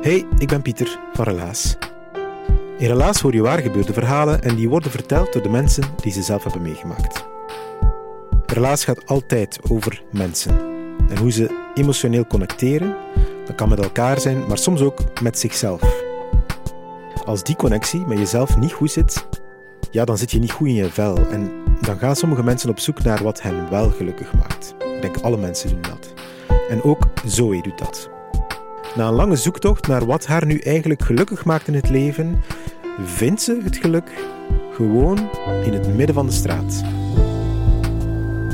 Hey, ik ben Pieter van Relaas. In Relaas hoor je waargebeurde verhalen en die worden verteld door de mensen die ze zelf hebben meegemaakt. Relaas gaat altijd over mensen en hoe ze emotioneel connecteren. Dat kan met elkaar zijn, maar soms ook met zichzelf. Als die connectie met jezelf niet goed zit, ja, dan zit je niet goed in je vel en dan gaan sommige mensen op zoek naar wat hen wel gelukkig maakt. Ik denk alle mensen doen dat. En ook Zoe doet dat. Na een lange zoektocht naar wat haar nu eigenlijk gelukkig maakt in het leven, vindt ze het geluk gewoon in het midden van de straat.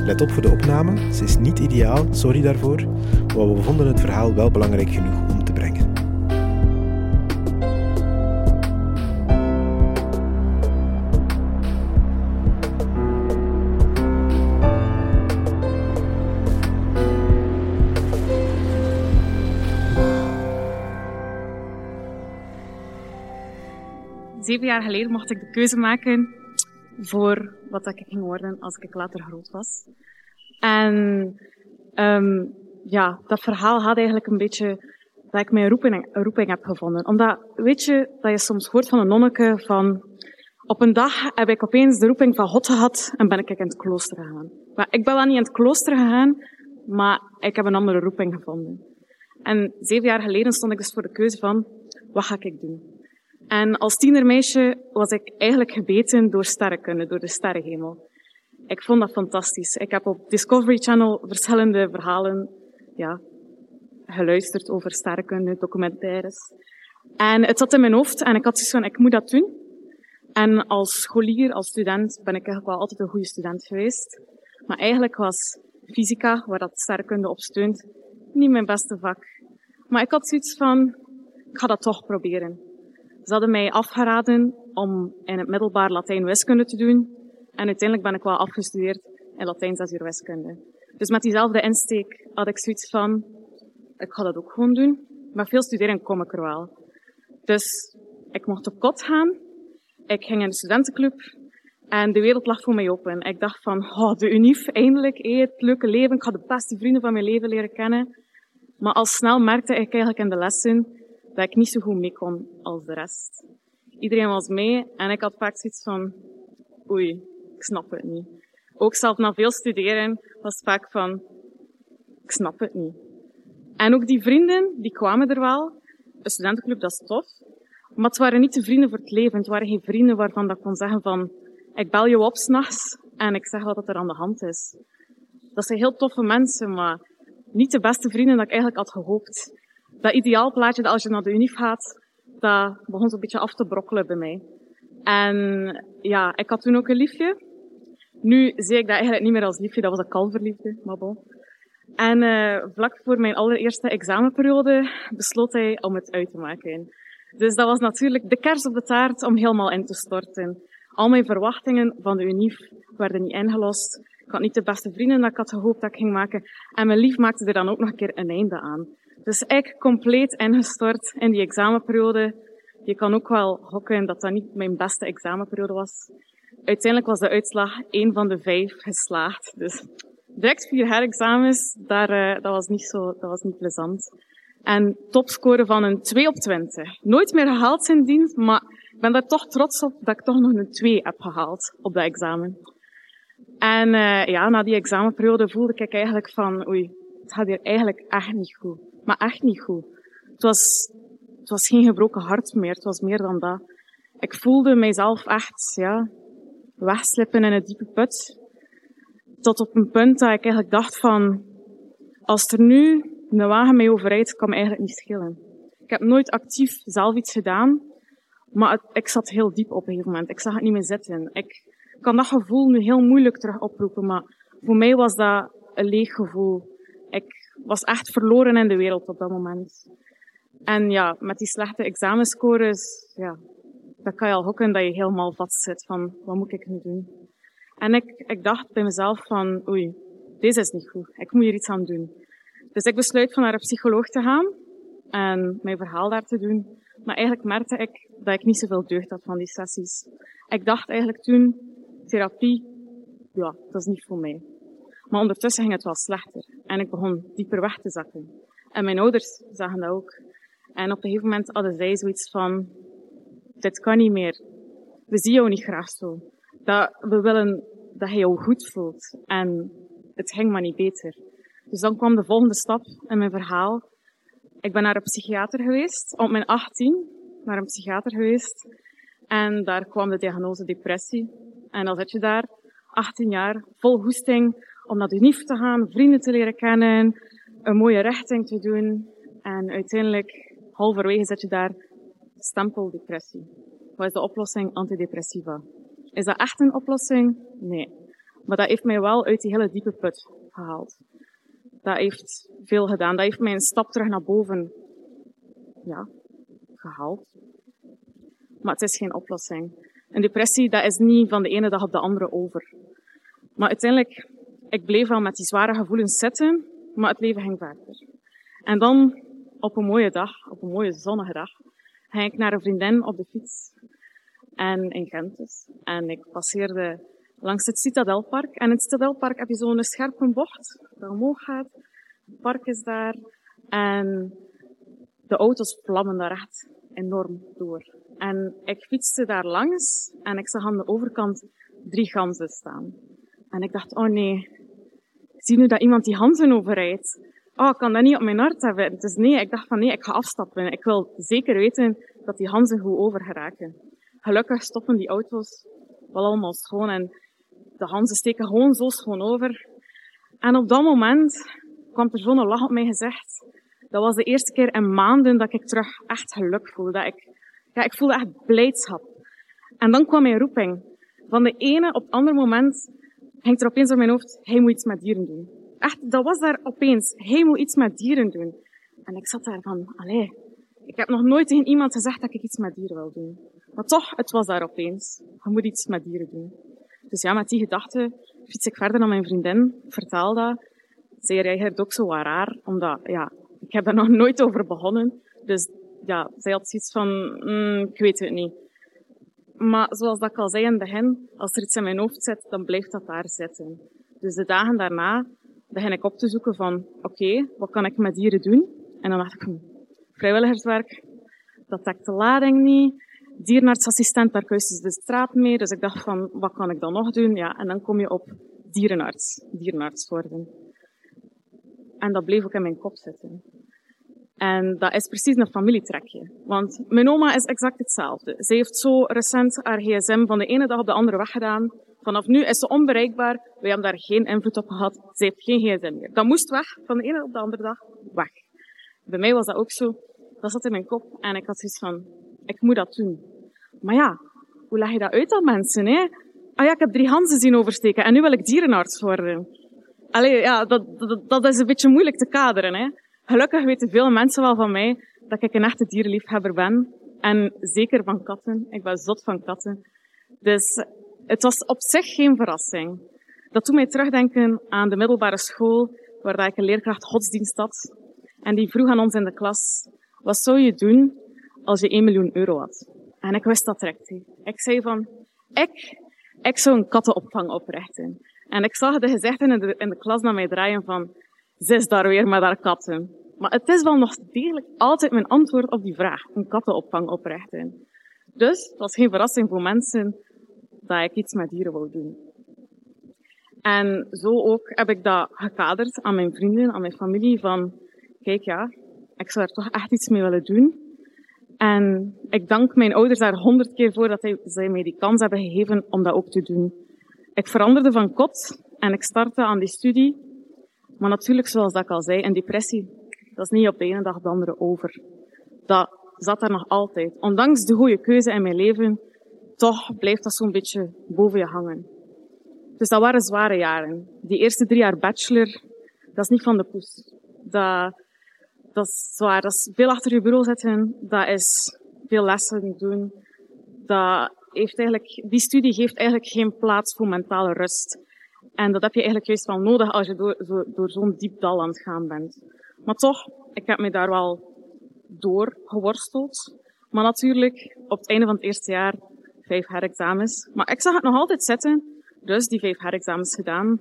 Let op voor de opname, ze is niet ideaal, sorry daarvoor, maar we vonden het verhaal wel belangrijk genoeg Zeven jaar geleden mocht ik de keuze maken voor wat ik ging worden als ik later groot was. En um, ja, dat verhaal had eigenlijk een beetje dat ik mijn roeping, roeping heb gevonden. Omdat, weet je, dat je soms hoort van een nonneke van, op een dag heb ik opeens de roeping van God gehad en ben ik in het klooster gegaan. Maar ik ben wel niet in het klooster gegaan, maar ik heb een andere roeping gevonden. En zeven jaar geleden stond ik dus voor de keuze van, wat ga ik doen? En als tienermeisje was ik eigenlijk gebeten door sterrenkunde, door de sterrenhemel. Ik vond dat fantastisch. Ik heb op Discovery Channel verschillende verhalen ja, geluisterd over sterrenkunde, documentaires. En het zat in mijn hoofd en ik had zoiets van, ik moet dat doen. En als scholier, als student, ben ik eigenlijk wel altijd een goede student geweest. Maar eigenlijk was fysica, waar dat sterrenkunde op steunt, niet mijn beste vak. Maar ik had zoiets van, ik ga dat toch proberen. Ze hadden mij afgeraden om in het middelbaar Latijn-wiskunde te doen. En uiteindelijk ben ik wel afgestudeerd in Latijn 6 uur wiskunde. Dus met diezelfde insteek had ik zoiets van, ik ga dat ook gewoon doen. Maar veel studeren kom ik er wel. Dus ik mocht op kot gaan. Ik ging in de studentenclub. En de wereld lag voor mij open. Ik dacht van, oh, de UNIF, eindelijk, eh, het leuke leven. Ik ga de beste vrienden van mijn leven leren kennen. Maar al snel merkte ik eigenlijk in de lessen dat ik niet zo goed mee kon als de rest. Iedereen was mee en ik had vaak zoiets van, oei, ik snap het niet. Ook zelf na veel studeren was vaak van, ik snap het niet. En ook die vrienden, die kwamen er wel. Een studentenclub, dat is tof. Maar het waren niet de vrienden voor het leven. Het waren geen vrienden waarvan dat ik kon zeggen van, ik bel je op s'nachts en ik zeg wat er aan de hand is. Dat zijn heel toffe mensen, maar niet de beste vrienden dat ik eigenlijk had gehoopt dat ideaalplaatje dat als je naar de Unie gaat, dat begon zo'n beetje af te brokkelen bij mij. En ja, ik had toen ook een liefje. Nu zie ik dat eigenlijk niet meer als liefje, dat was een kalverliefde, maar bon. En uh, vlak voor mijn allereerste examenperiode besloot hij om het uit te maken. Dus dat was natuurlijk de kers op de taart om helemaal in te storten. Al mijn verwachtingen van de UNIF werden niet ingelost. Ik had niet de beste vrienden dat ik had gehoopt dat ik ging maken. En mijn lief maakte er dan ook nog een keer een einde aan. Dus ik compleet ingestort in die examenperiode. Je kan ook wel hokken dat dat niet mijn beste examenperiode was. Uiteindelijk was de uitslag één van de vijf geslaagd. Dus direct vier herexamens, daar, uh, dat was niet zo, dat was niet plezant. En topscore van een 2 op 20. Nooit meer gehaald sindsdien, maar ik ben daar toch trots op dat ik toch nog een 2 heb gehaald op dat examen. En uh, ja, na die examenperiode voelde ik eigenlijk van, oei, het gaat hier eigenlijk echt niet goed maar echt niet goed. Het was, het was geen gebroken hart meer, het was meer dan dat. Ik voelde mijzelf echt, ja, wegslippen in een diepe put. Tot op een punt dat ik eigenlijk dacht van, als er nu een wagen mij overrijdt, kan me eigenlijk niet schelen. Ik heb nooit actief zelf iets gedaan, maar ik zat heel diep op een gegeven moment. Ik zag het niet meer zitten. Ik kan dat gevoel nu heel moeilijk terug oproepen, maar voor mij was dat een leeg gevoel. Ik was echt verloren in de wereld op dat moment. En ja, met die slechte examenscores, ja, dan kan je al hokken dat je helemaal vast zit van, wat moet ik nu doen? En ik, ik dacht bij mezelf van, oei, deze is niet goed. Ik moet hier iets aan doen. Dus ik besluit van naar een psycholoog te gaan en mijn verhaal daar te doen. Maar eigenlijk merkte ik dat ik niet zoveel deugd had van die sessies. Ik dacht eigenlijk toen, therapie, ja, dat is niet voor mij. Maar ondertussen ging het wel slechter. En ik begon dieper weg te zakken. En mijn ouders zagen dat ook. En op een gegeven moment hadden zij zoiets van, dit kan niet meer. We zien jou niet graag zo. Dat, we willen dat je jou goed voelt. En het ging maar niet beter. Dus dan kwam de volgende stap in mijn verhaal. Ik ben naar een psychiater geweest, op mijn 18, naar een psychiater geweest. En daar kwam de diagnose depressie. En dan zit je daar, 18 jaar, vol hoesting, om naar de te gaan, vrienden te leren kennen, een mooie richting te doen. En uiteindelijk, halverwege zit je daar, stempeldepressie. Wat is de oplossing? Antidepressiva. Is dat echt een oplossing? Nee. Maar dat heeft mij wel uit die hele diepe put gehaald. Dat heeft veel gedaan. Dat heeft mij een stap terug naar boven ja, gehaald. Maar het is geen oplossing. Een depressie, dat is niet van de ene dag op de andere over. Maar uiteindelijk ik bleef wel met die zware gevoelens zitten, maar het leven ging verder. En dan, op een mooie dag, op een mooie zonnige dag, ging ik naar een vriendin op de fiets. En in Gent dus. En ik passeerde langs het Citadelpark. En in het Citadelpark heb je zo'n scherpe bocht dat omhoog gaat. Het park is daar. En de auto's vlammen daar echt enorm door. En ik fietste daar langs en ik zag aan de overkant drie ganzen staan. En ik dacht, oh nee, zie nu dat iemand die Hansen overrijdt. Oh, ik kan dat niet op mijn hart hebben. Dus nee, ik dacht van nee, ik ga afstappen. Ik wil zeker weten dat die Hansen goed overgeraken. Gelukkig stoppen die auto's wel allemaal schoon en de Hansen steken gewoon zo schoon over. En op dat moment kwam er zo'n lach op mij gezegd. Dat was de eerste keer in maanden dat ik terug echt geluk voelde. Dat ik, ja, ik voelde echt blijdschap. En dan kwam mijn roeping. Van de ene op het andere moment hangt er opeens op mijn hoofd, hij moet iets met dieren doen. Echt, dat was daar opeens. Hij moet iets met dieren doen. En ik zat daar van, allee, ik heb nog nooit tegen iemand gezegd dat ik iets met dieren wil doen. Maar toch, het was daar opeens. Je moet iets met dieren doen. Dus ja, met die gedachte fiets ik verder naar mijn vriendin, vertel dat. Zij reageert ook zo raar, omdat, ja, ik heb er nog nooit over begonnen. Dus ja, zij had zoiets van, mm, ik weet het niet. Maar zoals dat ik al zei in het begin, als er iets in mijn hoofd zit, dan blijft dat daar zitten. Dus de dagen daarna begin ik op te zoeken van, oké, wat kan ik met dieren doen? En dan dacht ik, hm, vrijwilligerswerk, dat dekt de lading niet. Dierenartsassistent, daar kruist de straat mee. Dus ik dacht van, wat kan ik dan nog doen? Ja, en dan kom je op dierenarts, dierenarts worden. En dat bleef ook in mijn kop zitten. En dat is precies een familietrekje. Want mijn oma is exact hetzelfde. Ze heeft zo recent haar gsm van de ene dag op de andere weggedaan. Vanaf nu is ze onbereikbaar. Wij hebben daar geen invloed op gehad. Ze heeft geen gsm meer. Dat moest weg. Van de ene op de andere dag weg. Bij mij was dat ook zo. Dat zat in mijn kop. En ik had zoiets van, ik moet dat doen. Maar ja, hoe leg je dat uit aan mensen, hè? Ah ja, ik heb drie Hansen zien oversteken en nu wil ik dierenarts worden. Allee, ja, dat, dat, dat is een beetje moeilijk te kaderen, hè? Gelukkig weten veel mensen wel van mij dat ik een echte dierenliefhebber ben. En zeker van katten. Ik ben zot van katten. Dus het was op zich geen verrassing. Dat doet mij terugdenken aan de middelbare school, waar ik een leerkracht godsdienst had. En die vroeg aan ons in de klas, wat zou je doen als je 1 miljoen euro had? En ik wist dat direct. Ik zei van, ik, ik zou een kattenopvang oprichten. En ik zag de gezichten in de, in de klas naar mij draaien van, ze is daar weer met haar katten. Maar het is wel nog degelijk altijd mijn antwoord op die vraag. Een kattenopvang oprichten. Dus het was geen verrassing voor mensen dat ik iets met dieren wou doen. En zo ook heb ik dat gekaderd aan mijn vrienden, aan mijn familie van, kijk ja, ik zou er toch echt iets mee willen doen. En ik dank mijn ouders daar honderd keer voor dat zij mij die kans hebben gegeven om dat ook te doen. Ik veranderde van kot en ik startte aan die studie maar natuurlijk, zoals dat ik al zei, een depressie, dat is niet op de ene dag de andere over. Dat zat er nog altijd. Ondanks de goede keuze in mijn leven, toch blijft dat zo'n beetje boven je hangen. Dus dat waren zware jaren. Die eerste drie jaar bachelor, dat is niet van de poes. Dat, dat is zwaar. Dat is veel achter je bureau zitten. Dat is veel lessen doen. Dat heeft eigenlijk, die studie geeft eigenlijk geen plaats voor mentale rust. En dat heb je eigenlijk juist wel nodig als je door, door zo'n diep dal aan het gaan bent. Maar toch, ik heb me daar wel door geworsteld. Maar natuurlijk, op het einde van het eerste jaar, vijf herexamens. Maar ik zag het nog altijd zitten. Dus die vijf herexamens gedaan.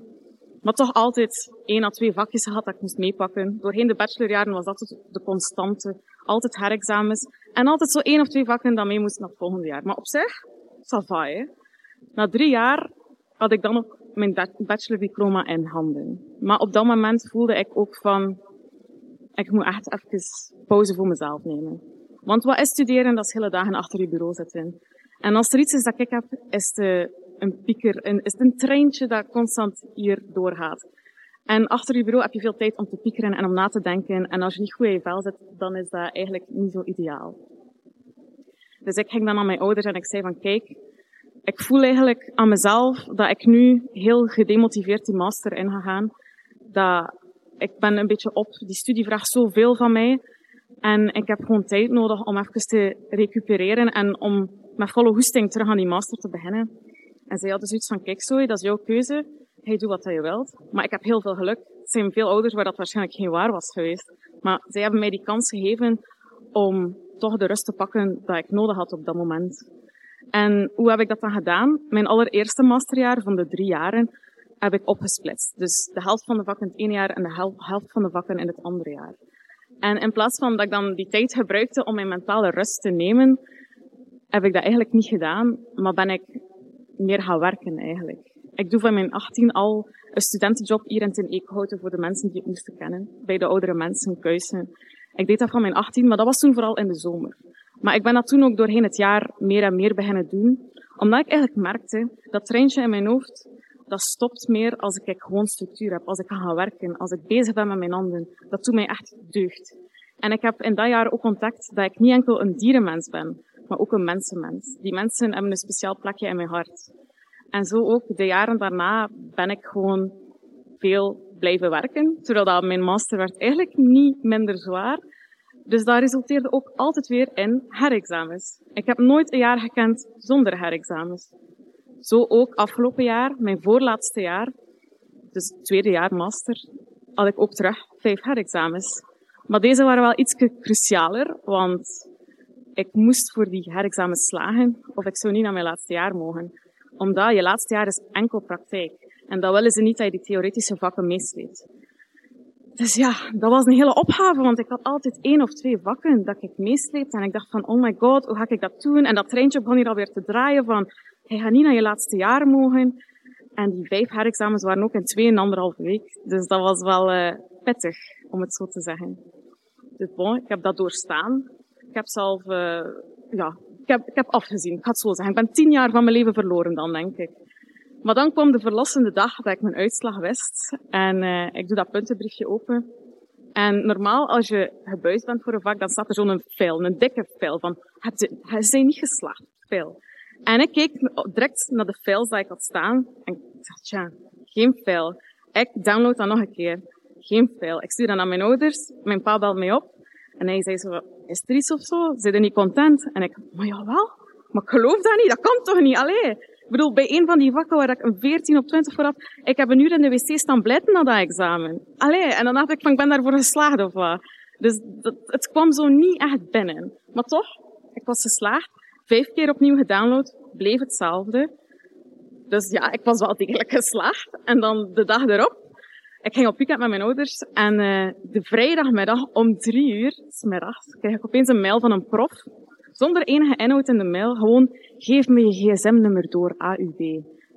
Maar toch altijd één à twee vakjes gehad dat ik moest meepakken. Doorheen de bachelorjaren was dat de constante. Altijd herexamens. En altijd zo één of twee vakken dat mee moest naar het volgende jaar. Maar op zich, ça va, hè. Na drie jaar had ik dan ook mijn bachelordiploma in handen. Maar op dat moment voelde ik ook van, ik moet echt even pauze voor mezelf nemen. Want wat is studeren? Dat is hele dagen achter je bureau zitten. En als er iets is dat ik heb, is het een pieker, een, is het een treintje dat constant hier doorgaat. En achter je bureau heb je veel tijd om te piekeren en om na te denken. En als je niet goed in je vel zit, dan is dat eigenlijk niet zo ideaal. Dus ik ging dan aan mijn ouders en ik zei van, kijk, ik voel eigenlijk aan mezelf dat ik nu heel gedemotiveerd die master in ga gaan. Dat ik ben een beetje op, die studie vraagt zoveel van mij. En ik heb gewoon tijd nodig om even te recupereren en om met volle hoesting terug aan die master te beginnen. En zij hadden zoiets van, kijk Zoe, dat is jouw keuze. Hij doet wat je wilt. Maar ik heb heel veel geluk. Het zijn veel ouders waar dat waarschijnlijk geen waar was geweest. Maar zij hebben mij die kans gegeven om toch de rust te pakken dat ik nodig had op dat moment. En hoe heb ik dat dan gedaan? Mijn allereerste masterjaar van de drie jaren heb ik opgesplitst. Dus de helft van de vakken in het ene jaar en de helft van de vakken in het andere jaar. En in plaats van dat ik dan die tijd gebruikte om mijn mentale rust te nemen, heb ik dat eigenlijk niet gedaan, maar ben ik meer gaan werken eigenlijk. Ik doe van mijn 18 al een studentenjob hier in Ten Eekhouten voor de mensen die het moesten kennen. Bij de oudere mensen, Kuisen. Ik deed dat van mijn 18, maar dat was toen vooral in de zomer. Maar ik ben dat toen ook doorheen het jaar meer en meer beginnen doen. Omdat ik eigenlijk merkte, dat treintje in mijn hoofd, dat stopt meer als ik gewoon structuur heb. Als ik ga gaan werken, als ik bezig ben met mijn handen. Dat doet mij echt deugd. En ik heb in dat jaar ook contact dat ik niet enkel een dierenmens ben, maar ook een mensenmens. Die mensen hebben een speciaal plekje in mijn hart. En zo ook de jaren daarna ben ik gewoon veel blijven werken, terwijl dat mijn master werd eigenlijk niet minder zwaar. Dus dat resulteerde ook altijd weer in herexamens. Ik heb nooit een jaar gekend zonder herexamens. Zo ook afgelopen jaar, mijn voorlaatste jaar, dus tweede jaar master, had ik ook terug vijf herexamens. Maar deze waren wel iets crucialer, want ik moest voor die herexamens slagen of ik zou niet naar mijn laatste jaar mogen. Omdat je laatste jaar is enkel praktijk. En dat willen ze niet dat je die theoretische vakken meesleept. Dus ja, dat was een hele opgave, want ik had altijd één of twee vakken dat ik meesleepte. En ik dacht van, oh my god, hoe ga ik dat doen? En dat treintje begon hier alweer te draaien van, je gaat niet naar je laatste jaar mogen. En die vijf herexamens waren ook in twee en anderhalve week. Dus dat was wel uh, pittig, om het zo te zeggen. Dus bon, ik heb dat doorstaan. Ik heb zelf, uh, ja, ik heb, ik heb afgezien. Ik ga het zo zeggen. Ik ben tien jaar van mijn leven verloren dan, denk ik. Maar dan kwam de verlossende dag dat ik mijn uitslag wist. En uh, ik doe dat puntenbriefje open. En normaal, als je gebuisd bent voor een vak, dan staat er zo'n file, een dikke file van, hij zijn niet geslaagd, file. En ik keek direct naar de files die ik had staan. En ik dacht, tja, geen file. Ik download dat nog een keer. Geen file. Ik stuur dat naar mijn ouders. Mijn pa belt mij op. En hij zei zo, is er iets of zo? Zijn er niet content? En ik, maar jawel. Maar ik geloof dat niet. Dat kan toch niet? Allee. Ik bedoel, bij een van die vakken waar ik een 14 op 20 voor had, ik heb een uur in de wc staan blijten na dat examen. Allee. En dan dacht ik van, ik ben daarvoor geslaagd of wat. Dus dat, het kwam zo niet echt binnen. Maar toch, ik was geslaagd. Vijf keer opnieuw gedownload, bleef hetzelfde. Dus ja, ik was wel degelijk geslaagd. En dan de dag erop, ik ging op weekend met mijn ouders en uh, de vrijdagmiddag om drie uur, smiddags, krijg ik opeens een mail van een prof. Zonder enige inhoud in de mail, gewoon, geef me je gsm-nummer door, AUB.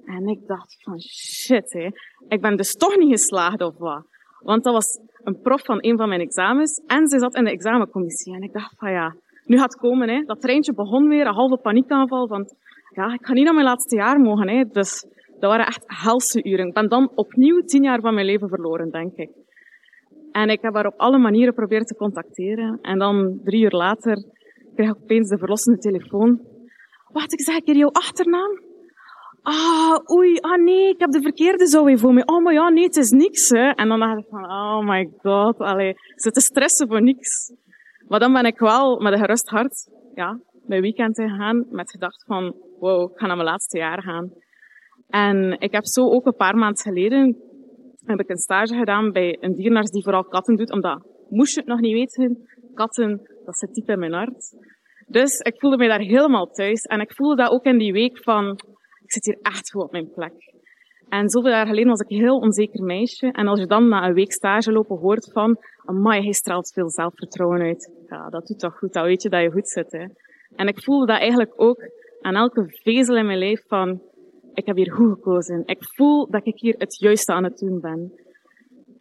En ik dacht van, shit hé, ik ben dus toch niet geslaagd of wat. Want dat was een prof van een van mijn examens en ze zat in de examencommissie. En ik dacht van ja, nu gaat het komen, hè. Dat treintje begon weer, een halve paniekaanval van, ja, ik ga niet naar mijn laatste jaar mogen, hè. Dus dat waren echt helse uren. Ik ben dan opnieuw tien jaar van mijn leven verloren, denk ik. En ik heb haar op alle manieren proberen te contacteren. En dan drie uur later ik opeens de verlossende telefoon. Wacht, ik zeg een keer jouw achternaam. ah, oei, ah nee, ik heb de verkeerde zo voor me. Oh, maar ja, nee, het is niks, hè. En dan dacht ik van, oh my god, allee, ze stressen voor niks. Maar dan ben ik wel met een gerust hart, ja, mijn weekend gegaan met gedacht van, wow, ik ga naar mijn laatste jaar gaan. En ik heb zo ook een paar maanden geleden heb ik een stage gedaan bij een dierenarts die vooral katten doet, omdat, moest je het nog niet weten, katten, dat zit diep in mijn hart. Dus ik voelde mij daar helemaal thuis. En ik voelde dat ook in die week van, ik zit hier echt goed op mijn plek. En zoveel jaar geleden was ik een heel onzeker meisje. En als je dan na een week stage lopen hoort van, amai, hij straalt veel zelfvertrouwen uit. Ja, dat doet toch goed, dan weet je dat je goed zit. Hè. En ik voelde dat eigenlijk ook aan elke vezel in mijn lijf van, ik heb hier goed gekozen. Ik voel dat ik hier het juiste aan het doen ben.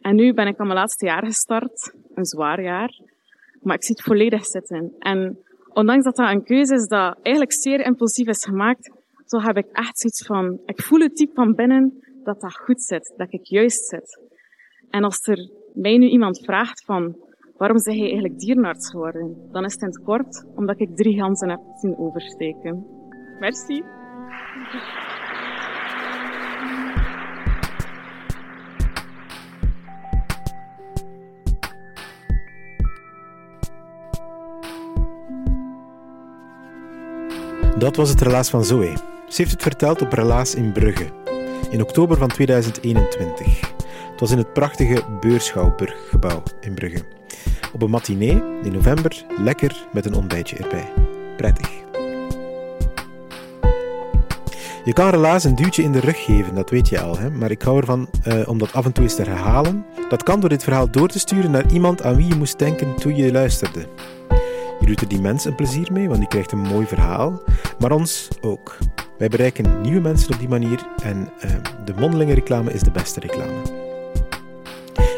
En nu ben ik aan mijn laatste jaar gestart, een zwaar jaar. Maar ik zie het volledig zitten. En ondanks dat dat een keuze is dat eigenlijk zeer impulsief is gemaakt, zo heb ik echt zoiets van, ik voel het diep van binnen dat dat goed zit, dat ik juist zit. En als er mij nu iemand vraagt van, waarom zeg je eigenlijk dierenarts geworden? Dan is het in het kort omdat ik drie ganzen heb zien oversteken. Merci. Dat was het relaas van Zoe. Ze heeft het verteld op Relaas in Brugge, in oktober van 2021. Het was in het prachtige Beurschouwburggebouw in Brugge. Op een matinee in november, lekker met een ontbijtje erbij. Prettig. Je kan relaas een duwtje in de rug geven, dat weet je al. Hè? Maar ik hou ervan uh, om dat af en toe eens te herhalen. Dat kan door dit verhaal door te sturen naar iemand aan wie je moest denken toen je luisterde. Doet er die mensen een plezier mee, want die krijgt een mooi verhaal. Maar ons ook. Wij bereiken nieuwe mensen op die manier en uh, de mondelinge reclame is de beste reclame.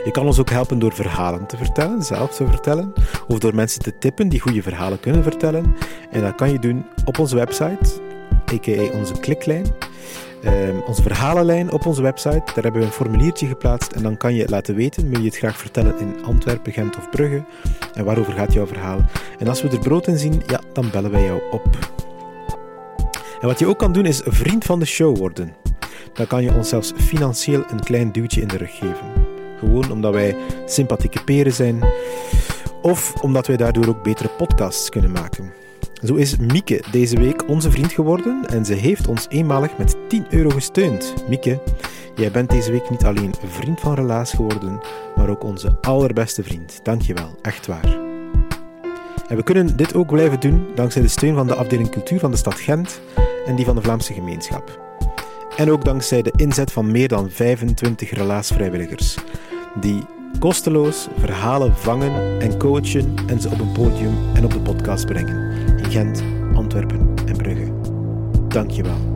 Je kan ons ook helpen door verhalen te vertellen, zelf te vertellen, of door mensen te tippen die goede verhalen kunnen vertellen. En dat kan je doen op onze website, a.k.a. onze kliklijn. Uh, onze verhalenlijn op onze website. Daar hebben we een formuliertje geplaatst en dan kan je laten weten, wil je het graag vertellen in Antwerpen, Gent of Brugge en waarover gaat jouw verhaal. En als we er brood in zien, ja, dan bellen wij jou op. En wat je ook kan doen is vriend van de show worden. Dan kan je ons zelfs financieel een klein duwtje in de rug geven. Gewoon omdat wij sympathieke peren zijn of omdat wij daardoor ook betere podcasts kunnen maken. Zo is Mieke deze week onze vriend geworden en ze heeft ons eenmalig met 10 euro gesteund. Mieke, jij bent deze week niet alleen vriend van Relaas geworden, maar ook onze allerbeste vriend. Dankjewel, echt waar. En we kunnen dit ook blijven doen dankzij de steun van de afdeling cultuur van de stad Gent en die van de Vlaamse gemeenschap. En ook dankzij de inzet van meer dan 25 relaasvrijwilligers, die kosteloos verhalen vangen en coachen en ze op een podium en op de podcast brengen. Gent, Antwerpen en Brugge. Dank je wel.